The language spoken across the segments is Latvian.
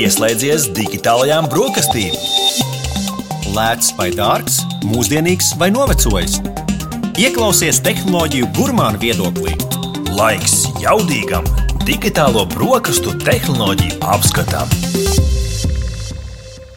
Pieslēdzies digitālajām brokastīm! Lēts vai dārgs, mūsdienīgs vai novecojis? Ieklausies tehnoloģiju gurmānu viedoklī! Laiks jaudīgam, digitālo brokastu tehnoloģiju apskatam!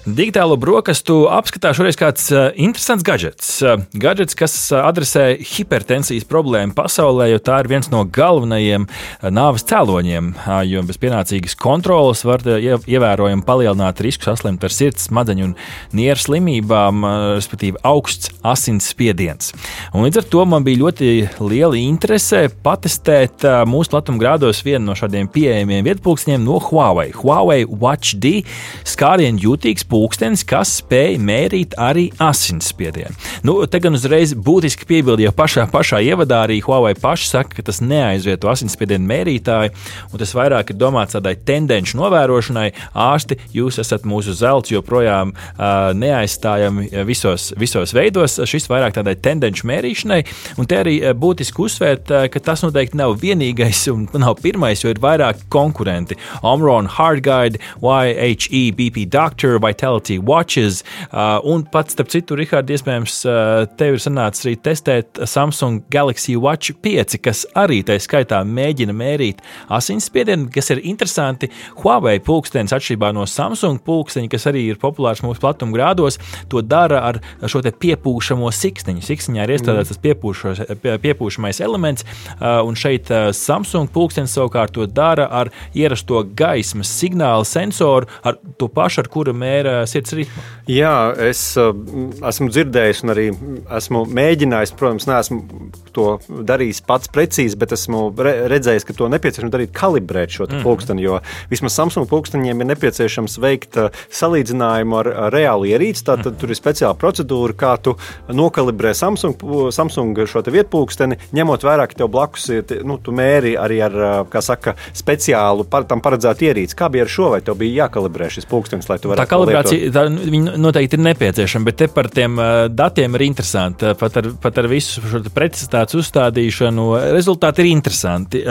Digitālo brokastu apskatā šoreiz kāds uh, interesants gadgets. Uh, gadgets, kas uh, adresē hipertensijas problēmu pasaulē, jo tā ir viens no galvenajiem nāves cēloņiem. Uh, jo bez pienācīgas kontrolas var ievērojami palielināt risku saslimt ar sirds, smadzeņu un nieru slimībām, respektīvi augsts asins spiediens. Un līdz ar to man bija ļoti liela interese patestēt mūsu platumgrādos vienu no šādiem pieejamiem vietpulksteņiem no Huawei. Huawei Watch D skārienu jūtīgs pulkstenis, kas spēj mērīt arī asinsspiedienu. Nu, te gan uzreiz būtiski piebildi, jo pašā, pašā ievadā arī Huawei paši saka, ka tas neaizvieto asinsspiedienu mērītāju, un tas vairāk ir domāts tādai tendenci novērošanai. Ārsti, jūs esat mūsu zelts joprojām uh, neaizstājami visos, visos veidos. Šis vairāk tādai tendenci mērīšanai, un te arī būtiski uzsvērt, ka tas noteikti nav vienīgais un nav pirmais, jo ir vairāk konkurenti. Omron, Hardguide, YHE, BP Doctor vai Vitality Watches. Uh, un pats, starp citu, Rihards, iespējams, uh, tev ir sanācis arī testēt Samsung Galaxy Watch 5, kas arī tā skaitā mēģina mērīt asinsspiedienu, kas ir interesanti. Huawei pulkstenis, atšķirībā no Samsung pulksteņa, kas arī ir populārs mūsu platuma grādos, to dara ar šo piepūšamo siksniņu. Siksniņā ir iestrādāts tas pie, piepūšamais elements, uh, un šeit Samsung pulkstenis savukārt to dara ar ierasto gaismas signālu sensoru, ar to pašu, ar kura mēra sirds ritmu? Jā, es uh, esmu dzirdējis un arī esmu mēģinājis, protams, neesmu to darījis pats precīzi, bet esmu re redzējis, ka to nepieciešams darīt, kalibrēt šo mm. pulksteni. Jo vismaz Samsung pulksteņiem ir nepieciešams veikt uh, salīdzinājumu ar, reālu ierīci. Tad mm. tur ir speciāla procedūra, kā tu nokalibrē Samsung, Samsung šo vietpulksteni, ņemot vērā, ka tev blakus ir, nu, tu mēri arī ar, kā saka, speciālu par, tam paredzētu ierīci. Kā bija ar šo, vai tev bija jākalibrē šis pulkstenis, lai tu varētu? Tā kalibrācija tā, noteikti ir nepieciešama, bet te par tiem uh, datiem ir interesanti. Pat ar, pat ar visu šo precizitāti rezultātu uzstādīšanu. Rezultāti ir interesanti.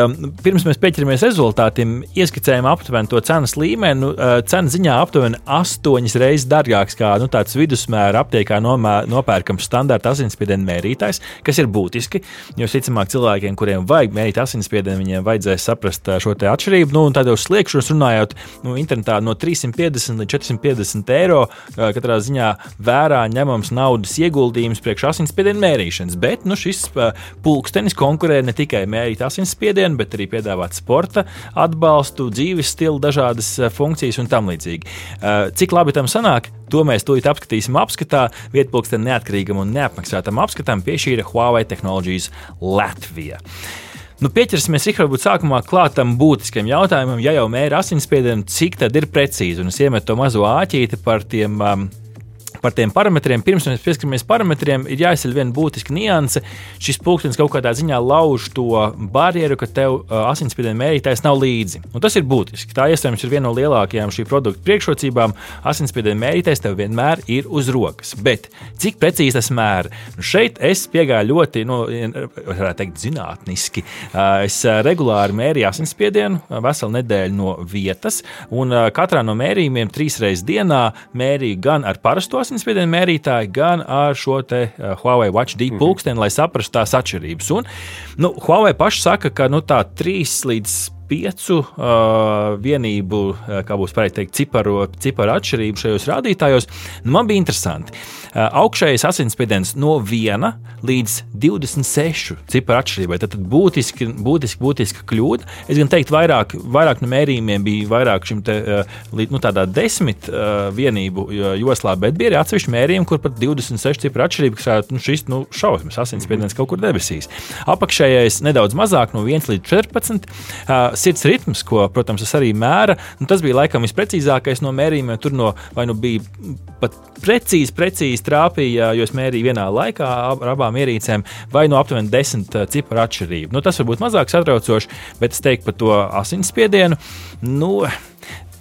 Pirms mēs pieķeramies rezultātiem, ieskicējam aptuveni to cenas līmeni. Nu, cena ziņā aptuveni astoņas reizes dārgāks kā nu, tāds vidusmēra aptiekā nopērkams standarta asinsspiediena mērītājs, kas ir būtiski. Jo, visticamāk, cilvēkiem, kuriem vajag mērīt asinsspiedienu, viņiem vajadzēs saprast šo atšķirību. Nu, Tādā uz sliekšņos runājot, nu, internetā no 350 līdz 450 eiro uh, katrā ziņā vērā ņemams naudas ieguldījums priekš asinsspiediena mērīšanas. Bet nu, šis Pulkstenis konkurē ne tikai mērīt asinsspiedienu, bet arī piedāvāt sporta atbalstu, dzīves stilu, dažādas funkcijas un tam līdzīgi. Cik labi tam sanāk, to mēs tūlīt apskatīsim apskatā. Vietpulksteni neatkarīgam un neapmaksātam apskatam piešķīra Huawei Technologies Latvija. Nu, pieķersimies varbūt sākumā klātam būtiskam jautājumam, ja jau mēra asinsspiedienu, cik tad ir precīzi. Un es iemetu to mazo āķīti par tiem um, par tiem parametriem. Pirms mēs pieskaramies parametriem, ir jāizceļ viena būtiska nianse. Šis pulkstenis kaut kādā ziņā lauž to barjeru, ka tev asinsspiediena mērītājs nav līdzi. Un tas ir būtiski. Tā iespējams ir viena no lielākajām šī produkta priekšrocībām. Asinsspiediena mērītājs tev vienmēr ir uz rokas. Bet cik precīzi tas mēra? Nu, šeit es piegāju ļoti, nu, varētu teikt, zinātniski. Es regulāri mērīju asinsspiedienu veselu nedēļu no vietas, un katrā no mērījumiem trīs reizes dienā mērīju gan ar parasto asinsspiedienu asinsspiediena mērītāji, gan ar šo te uh, Huawei Watch D mhm. pulksteni, mm -hmm. lai saprastu tās atšķirības. Un, nu, Huawei paši saka, ka nu, tā 3 līdz piecu uh, vienību, uh, kā būs pareizi teikt, ciparu, ciparu atšķirību šajos rādītājos. Nu, man bija interesanti. Uh, augšējais asinsspiediens no 1 līdz 26 ciparu atšķirībai. Tad būtiski, būtiski, būtiski kļūda. Es gan teiktu, vairāk, vairāk no mērījumiem bija vairāk šim te, uh, nu, tādā desmit uh, vienību joslā, bet bija arī atsevišķi mērījumi, kur pat 26 ciparu atšķirība, kas nu, šis nu, šausmas asinsspiediens kaut kur debesīs. Apakšējais nedaudz mazāk, no 1 līdz 14. Uh, sirds ritms, ko, protams, es arī mēru, nu, tas bija laikam visprecīzākais no mērījumiem. Tur no, vai nu bija pat precīzi, precīzi trāpīja, jo es mērīju vienā laikā ar abām ierīcēm, vai no aptuveni desmit uh, ciparu atšķirību. Nu, tas varbūt mazāk satraucoši, bet es teiktu par to asinsspiedienu. Nu,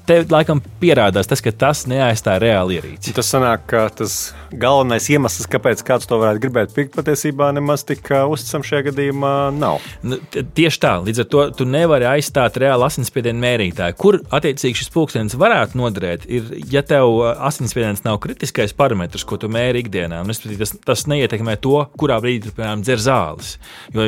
te laikam pierādās tas, ka tas neaizstāja reāli ierīci. Tas sanāk, ka tas galvenais iemesls, kāpēc kāds to varētu gribēt pirkt, patiesībā nemaz tik uzticams šajā gadījumā nav. Nu, tieši tā, līdz ar to tu nevari aizstāt reāli asinsspiedienu mērītāju. Kur attiecīgi šis pulkstenis varētu noderēt, ir, ja tev asinsspiediens nav kritiskais parametrs, ko tu mēri ikdienā. Un, tas, tas neietekmē to, kurā brīdī tu, piemēram, dzer zāles. Jo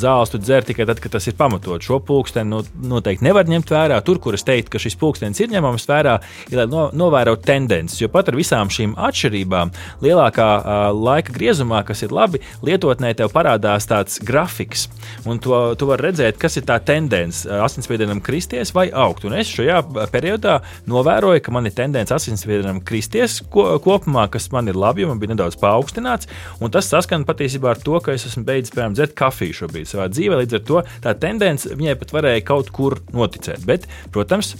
zāles tu dzer tikai tad, kad tas ir pamatot. Šo pulksteni noteikti nevar ņemt vērā. Tur, kur es teiktu, ka šis pulkstenis ir ņemams vērā, ir lai no, novērotu tendences. Jo pat ar visām šīm atšķirībām, lielākā uh, laika griezumā, kas ir labi, lietotnē tev parādās tāds grafiks. Un to, tu vari redzēt, kas ir tā tendence asinsspiedienam kristies vai augt. Un es šajā periodā novēroju, ka man ir tendence asinsspiedienam kristies ko, kopumā, kas man ir labi, jo man bija nedaudz paaugstināts. Un tas saskan patiesībā ar to, ka es esmu beidzis, piemēram, dzert kafiju šobrīd savā dzīvē. Līdz ar to tā tendence viņai pat varēja kaut kur noticēt. Bet, protams,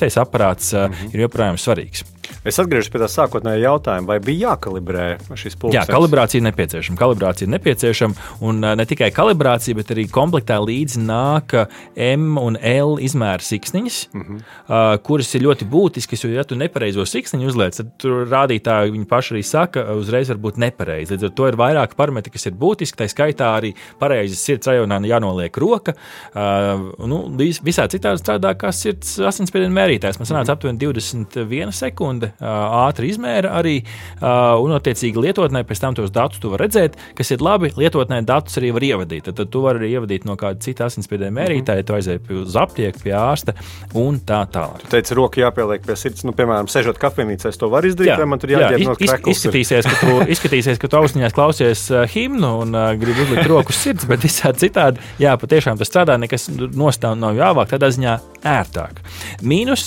īstais aparāts mm -hmm. ir joprojām svarīgs. Es atgriežos pie tā sākotnējā jautājuma, vai bija jākalibrē šis pulkstenis? Jā, kalibrācija ir nepieciešama. Kalibrācija ir nepieciešama, un ne tikai kalibrācija, bet arī komplektā līdzi nāk M un L izmēra siksniņas, mm -hmm. uh, kuras ir ļoti būtiskas. Jo, ja tu nepareizo siksniņu uzliec, tad tur rādītāji viņi paši arī saka, uzreiz var būt nepareizi. Līdz ar to ir vairāk parametri, kas ir būtiski. Tā skaitā arī pareizi sirds rajonā jānoliek roka. Uh, nu, visā citādi strādā kā sirds asinsspiediena mērītājs. Man sanāca aptuveni 21 sekundes ātri izmēra arī, un, attiecīgi, lietotnē pēc tam tos datus tu vari redzēt, kas ir labi. Lietotnē datus arī var ievadīt. Tad, tad tu vari arī ievadīt no kāda cita asinsspiediena mērītāja, tu aizēji uz aptieku, pie ārsta un tā tālāk. Tu teici, roka jāpieliek pie sirds, nu, piemēram, sežot kafejnīcā, to varu izdarīt, jā, vai man tur jāģērb no krēsla? Izskatīsies, ka tu, izskatīsies, ka tu austiņās klausies himnu un uh, gribi uzlikt roku sirds, bet visādi citādi, jā, patiešām tas strādā, nekas nostāv nav jāvāk, tādā ziņā ērtāk. Mīnus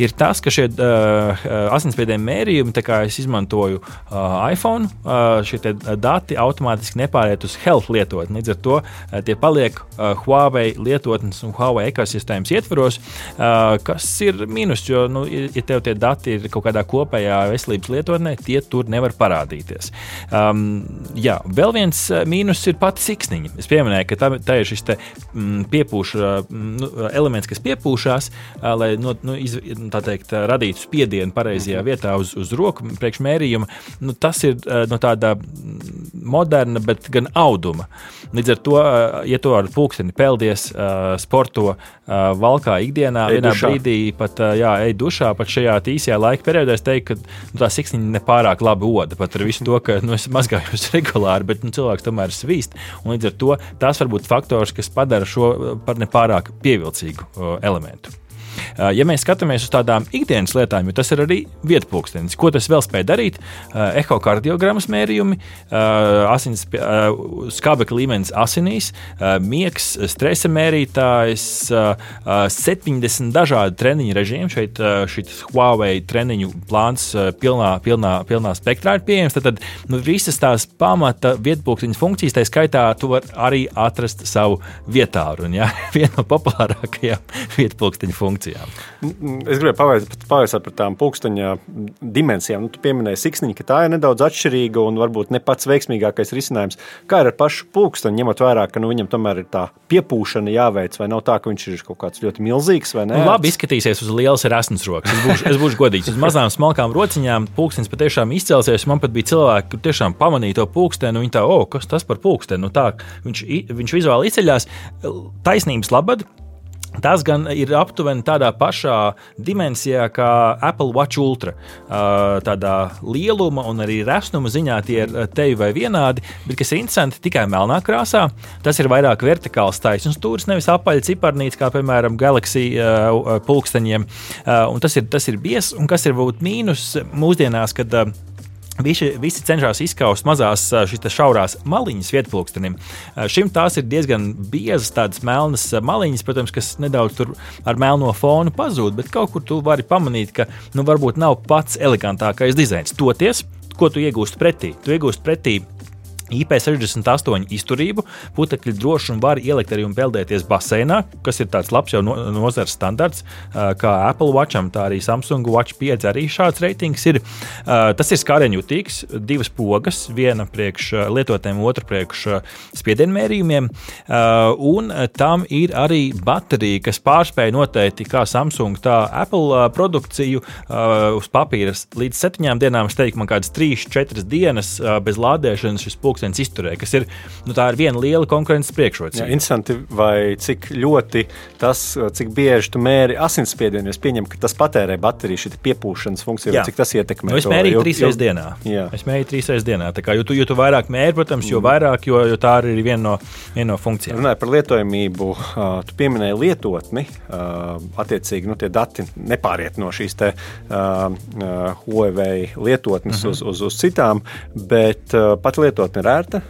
ir tas, ka šie uh, asinsspiediena mērījumi, kā es izmantoju uh, iPhone, uh, šie dati automātiski nepāriet uz health lietotni. Līdz ar to uh, tie paliek uh, Huawei lietotnes un Huawei ekosistēmas ietvaros, uh, kas ir mīnus, jo, nu, ja tev tie dati ir kaut kādā kopējā veselības lietotnē, tie tur nevar parādīties. Um, jā, vēl viens mīnus ir pati siksniņa. Es pieminēju, ka tā, tā ir šis te, mm, piepūš, mm, elements, kas piepūšās, uh, lai no, nu, iz, teikt, radītu spiedienu pareizajā vietā vietā uz, uz roku priekšmērījuma, nu, tas ir no tāda moderna, bet gan auduma. Līdz ar to, ja tu ar pulksteni peldies, sporto, valkā ikdienā, ej vienā dušā. brīdī pat jā, ej dušā, pat šajā īsajā laika periodā, es teiktu, ka nu, tā siksniņa nepārāk labi oda. Pat ar visu to, ka nu, es mazgājos regulāri, bet nu, cilvēks tomēr svīst. Līdz ar to tas var būt faktors, kas padara šo par nepārāk pievilcīgu elementu. Uh, ja mēs skatāmies uz tādām ikdienas lietām, jo tas ir arī vietpūkstenis, ko tas vēl spēj darīt, uh, ehokardiogrammas mērījumi, uh, asins, skābekļa līmenis asinīs, miegs, stresa mērītājs, 70 dažādi treniņu režīmi. Šeit šis Huawei treniņu plāns pilnā, pilnā, pilnā spektrā ir pieejams. Tad, tad nu, visas tās pamata vietpūksteņa funkcijas, tā skaitā, tu vari arī atrast savu vietāru. Ja? Viena no populārākajām vietpūksteņa funkcijām funkcijām. Es gribēju pavaicāt par tām pulksteņa dimensijām. Nu, tu pieminēji siksniņu, ka tā ir nedaudz atšķirīga un varbūt ne pats veiksmīgākais risinājums. Kā ir ar pašu pulksteni, ņemot vērā, ka nu, viņam tomēr ir tā piepūšana jāveic, vai nav tā, ka viņš ir kaut kāds ļoti milzīgs vai ne? Nu, labi izskatīsies uz lielas rasnas rokas. Es būšu, es būšu godīgs. Uz mazām smalkām rociņām pulkstenis patiešām izcelsies. Man pat bija cilvēki, kur tiešām pamanīja to pulksteni. Viņi tā, oh, kas tas par pulksteni? Nu, tā, viņš, viņš vizuāli izceļās taisnības labad Tas gan ir aptuveni tādā pašā dimensijā kā Apple Watch Ultra. Tādā lieluma un arī resnuma ziņā tie ir tevi vai vienādi, bet kas ir interesanti, tikai melnā krāsā. Tas ir vairāk vertikāls taisnums stūris, nevis apaļs ciparnīts, kā piemēram Galaxy pulksteņiem. Un tas ir, tas ir bies, un kas ir būt mīnus mūsdienās, kad Visi, visi cenšas izskaust mazās šaurās maliņas vietpulkstenim. Šim tās ir diezgan biezas, tādas melnas maliņas, protams, kas nedaudz ar melno fonu pazūd, bet kaut kur tu vari pamanīt, ka nu, varbūt nav pats elegantākais dizains. Toties, ko tu iegūsti pretī? Tu iegūsti pretī IP68 izturību, putekļi droši un var ielikt arī un peldēties baseinā, kas ir tāds labs jau no, nozars standarts, kā Apple Watcham, tā arī Samsung Watch 5 arī šāds reitings ir. Tas ir skārienjutīgs, divas pogas, viena priekš lietotēm, otra priekš spiedienmērījumiem, un tam ir arī baterija, kas pārspēja noteikti kā Samsung, tā Apple produkciju uz papīra līdz septiņām dienām. Es teiktu, man kādas trīs, četras dienas bez lādēšanas šis pulkstenis pulkstenis izturēja, kas ir, nu, ir viena liela konkurences priekšrocība. Interesanti, vai cik ļoti tas, cik bieži tu mēri asinsspiedienu, es pieņemu, ka tas patērē bateriju, šī piepūšanas funkcija, vai cik tas ietekmē. Nu, es mērīju trīs reizes dienā. Jā. Es mērīju trīs reizes dienā. Tā kā, jo, tu, jo tu vairāk mēri, protams, jo mm. vairāk, jo, jo tā arī ir viena no, viena no funkcijām. Runājot par lietojamību, tu pieminēji lietotni, attiecīgi nu, tie dati nepāriet no šīs te Huawei lietotnes mm -hmm. uz, uz, uz citām, bet pat lietotne ir ērta.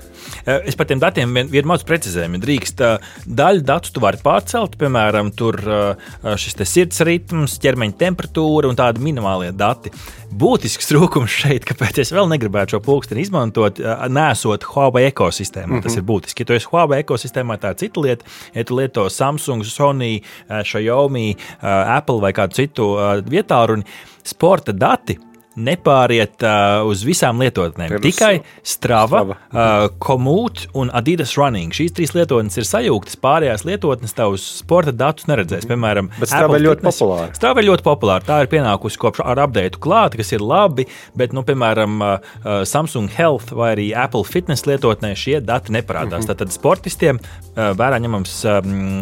Eh, es par tiem datiem vien, vien mazu precizējumu. Drīkst eh, daļu datu tu vari pārcelt, piemēram, tur eh, šis sirds ritms, ķermeņa temperatūra un tādi minimālie dati. Būtisks trūkums šeit, kāpēc es vēl negribētu šo pulksteni izmantot, nesot Huawei ekosistēmā. Mm -hmm. Tas mhm. ir būtiski. Ja tu esi Huawei ekosistēmā, tā ir cita lieta. Ja tu lieto Samsung, Sony, Xiaomi, Apple vai kādu citu vietālu, sporta dati nepāriet uh, uz visām lietotnēm. Pirms, Tikai Strava, Strava. Uh, Komoot un Adidas Running. Šīs trīs lietotnes ir sajūgtas. Pārējās lietotnes tavus sporta datus neredzēs. Piemēram, bet Strava ir ļoti populāra. Strava ir ļoti populāra. Tā ir pienākusi kopš ar update klāta, kas ir labi, bet, nu, piemēram, uh, Samsung Health vai arī Apple Fitness lietotnē šie dati neparādās. Mm -hmm. Tātad sportistiem uh, vērā ņemams um,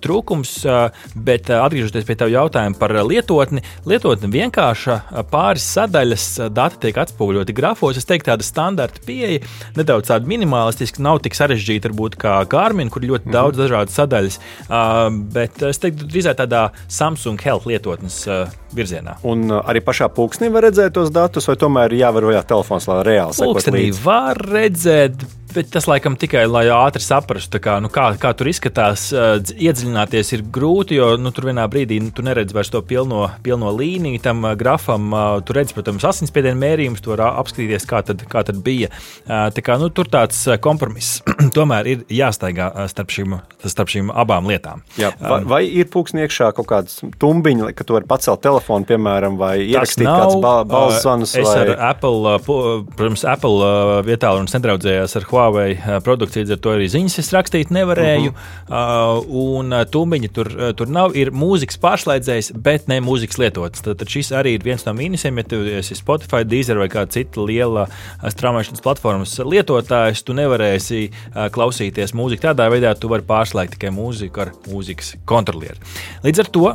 trūkums, uh, bet uh, atgriežoties pie tā jautājuma par lietotni, lietotne vienkārša pāris sadaļas sadaļas dati tiek atspoguļoti grafos. Es teiktu, tāda standarta pieeja, nedaudz tāda minimalistiska, nav tik sarežģīta varbūt kā Garmin, kur ir ļoti mm -hmm. daudz dažādas sadaļas. Uh, bet es teiktu, drīzāk tādā Samsung Health lietotnes uh, virzienā. Un arī pašā pulksnī var redzēt tos datus, vai tomēr jāvērojā telefons, lai reāli sekot līdzi? Pulkstenī var redzēt, Bet tas laikam tikai, lai ātri saprastu, kā, nu, kā, kā tur izskatās. Iedziļināties ir grūti, jo nu, tur vienā brīdī nu, tu neredzi vairs to pilno, pilno līniju tam grafam. Uh, tu redzi, protams, asinsspiedienu mērījumus, tu vari apskatīties, kā tad, kā tad bija. Tā kā, nu, tur tāds kompromiss tomēr ir jāstaigā starp šīm, starp šīm abām lietām. Jā, vai, vai ir pūkstni iekšā kaut kāds tumbiņš, ka tu vari pacelt telefonu, piemēram, vai ierakstīt kāds balss zvanus? Es vai... ar Apple, protams, Apple vietā un nedraudzējos ar Huawei Huawei produkcija, līdz ar to arī ziņas es rakstīt nevarēju. Uh -huh. uh, un tumbiņa tur, tur nav. Ir mūzikas pārslēdzējs, bet ne mūzikas lietotnes. Tad, tad šis arī ir viens no mīnusiem. Ja tu esi Spotify, Deezer vai kāda cita liela straumēšanas platformas lietotājs, tu nevarēsi klausīties mūziku tādā veidā, tu vari pārslēgt tikai mūziku ar mūzikas kontrolieri. Līdz ar to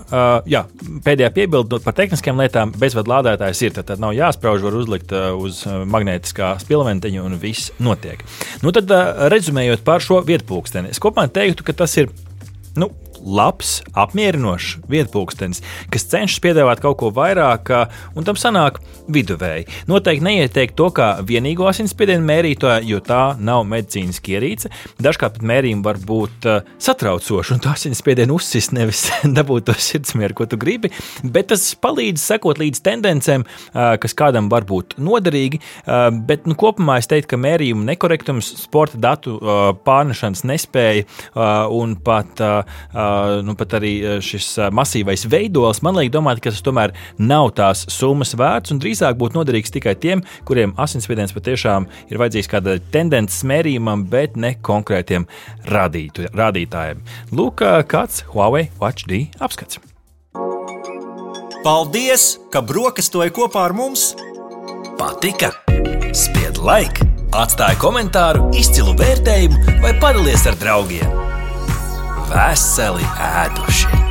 jā, pēdējā piebilde par tehniskām lietām bezvadu lādētājs ir. Tad, tad nav jāsprauž, var uzlikt uz magnētiskā spilventiņa un viss notiek. Nu, tad, rezumējot par šo vietpūksteni, es kopumā teiktu, ka tas ir nu, labs, apmierinošs vietpunkts, kas cenšas piedāvāt kaut ko vairāk, un tam sanāk viduvēji. Noteikti neieteikt to kā vienīgo asinsspiedienu mērītāju, jo tā nav medicīniska ierīce. Dažkārt mērījumi var būt uh, satraucoši, un to asinsspiedienu uzsist nevis dabūt to sirdsmieru, ko tu gribi, bet tas palīdz sekot līdz tendencēm, uh, kas kādam var būt noderīgi. Uh, bet nu, kopumā es teiktu, ka mērījumu nekorektums, sporta datu pārnešanas nespēja un pat nu, pat arī šis masīvais veidols, man liek domāt, ka tas tomēr nav tās summas vērts un drīzāk būtu noderīgs tikai tiem, kuriem asinsspiediens patiešām ir vajadzīgs kāda tendences mērījumam, bet ne konkrētiem radītu, rādītājiem. Lūk, kāds Huawei Watch D apskats. Paldies, ka brokastoji kopā ar mums! Patika! Spied laiku! Atstāja komentāru, izcilu vērtējumu vai padalies ar draugiem! Veseli ēduši.